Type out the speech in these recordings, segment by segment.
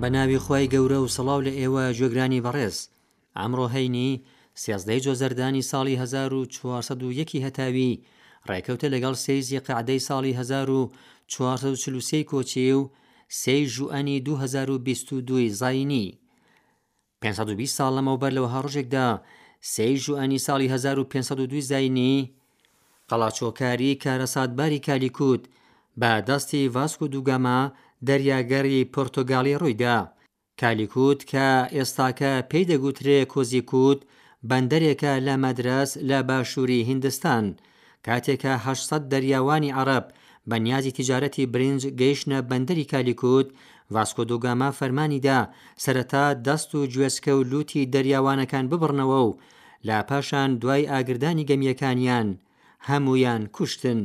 بە ناوی خوای گەورە و سڵاو لە ئێوە گوێگرانی بەڕێز ئەمڕۆ هەینی سێزدەی جۆزەردانی ساڵی 1401 هەتاوی ڕێکەوتە لەگەڵ سێزی قعدەی ساڵی 1440 کۆچی و سێ ژوئەنی 2022 زینی پێنج سەد و بیست ساڵ لەمەوبەر لە وەها ڕۆژێکدا، سێی ژوئەنی ساڵی هەزار و پێنج سەد و دوو زاینی، قەڵاچۆکاری کارەساتباری کالیکوت بە دەستی ڤاسکۆ دوگاما دەریاگەڕی پۆرتۆگالی ڕووی دا. کالیکوت کە ئێستاکە پێی دەگوترێ کۆزیکوت، بەندەرێکە لە مەدرەس لە باشووری هیندستان. کاتێک کە هەشت سەد دەریاوانی عەڕەب بە نیازی تیجارەتی برینج گەیشتنە بەندەری کالیکوت، ڤاسکۆ دو گاما فەرمانی دا سەرەتا دەست و گوێچکە و لووتی دەریاوانەکان ببڕنەوە و لە پاشان دوای ئاگردانی گەمییەکانیان هەموویان کوشتن.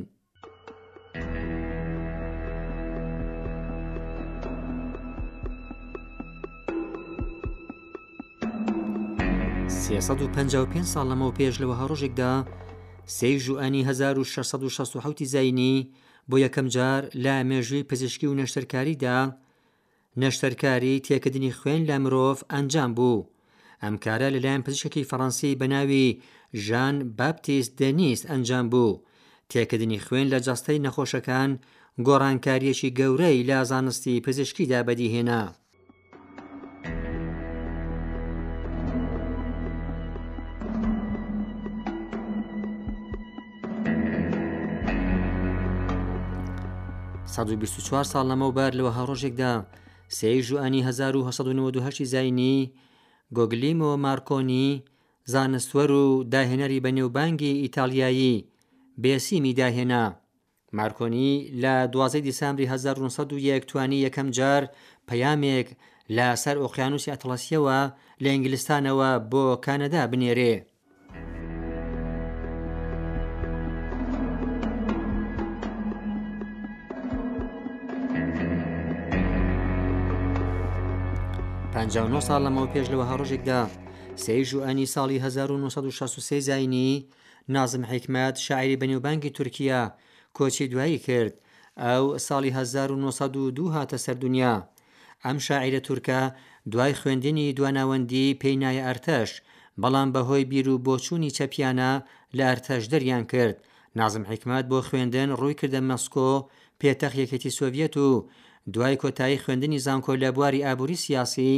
سێ سەد و پەنجا و پێنج ساڵ لەمەوپێش لە وەها ڕۆژێکدا سێی ژوئەنی هەزار و شەش سەد و شەست و حەوتی زینی بۆ یەکەم جار لە مێژووی پزیشکی و نەشتەرکاریدا نەشتەرکاری تێکردنی خوێن لە مرۆڤ ئەنجام بوو. ئەم کارە لەلایەن پزیشکێکی فەڕەنسی بە ناوی ژان باپتیست دەنیست ئەنجام بوو. تێکردنی خوێن لە جەستەی نەخۆشەکان گۆڕانکاریەکی گەورەی لە زانستی پزیشکیدا بەدیهێنا. چوار ساڵ لەمەوبەر لەوە هەڕۆژێکدا سێژ و ئەنی 1992 زینی گۆگلیمۆ مارکۆنی زانستوەر و داهێنەری بەنێوبانگی ئیتالیایی بێسیمی داهێنا مارکۆنی لە دوازدە ی دیسامبری هەزار و نۆ سەد و یەک توانی یەکەم جار پەیامێک لە سەر ئۆقیانووسی ئەتڵەسییەوە لە ئینگلستانەوە بۆ کانەدا بنێرێ. پەنجا و نۆ ساڵ لەمەوپێش لە وەها ڕۆژێکدا، سێی ژوئەنی ساڵی هەزار و نۆ سەد و شەست و سێ زاینی، نازم حیکمەت، شاعیری بەنێوبانگی تورکیا، کۆچی دوایی کرد، ئەو ساڵی هەزار و نۆ سەد و دوو هاتە سەر دونیا. ئەم شاعیرە تورکە دوای خوێندنی دواناوەندی پێی نایە ئەرتەش، بەڵام بەهۆی بیر و بۆچوونی چەپیانە لە ئەرتەش دەریان کرد. نازم حیکمەت بۆ خوێندن ڕووی کردە مەسکۆ، پێتەخت یەکێتی سۆڤیەت و دوای کۆتایی خوێندنی زانکۆ لە بواری ئابووری سیاسی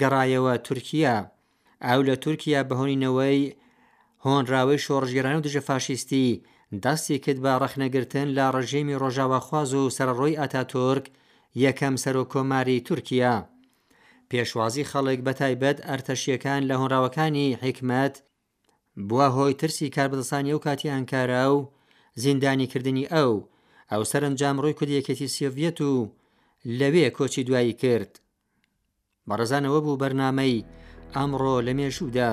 گەڕایەوە تورکیا. ئەو لە تورکیا بە هۆی نەوەی هۆنراوەی شۆڕشگێرانەو دژە فاشیستی دەستی کرد بە ڕەخنەگرتن لە ڕژێمی ڕۆژاواخواز و سەرەڕۆی ئاتاتورک یەکەم سەرۆک کۆماری تورکیا پێشوازی خەڵک بە تایبەت ئەرتەشیەکان لە هۆنراوەکانی حیکمەت بوە هۆی ترسی کاربەدەستانی ئەو کاتی ئانکاراو زیندانی کردنی ئەو ئەو سەرەنجام ڕوی کرد یەکێتی سۆڤیەت و لەوێ کۆچی دوایی کرد. بەڕێزان ئەوە بوو بەرنمەی ئەمڕۆ لە مێژوودا.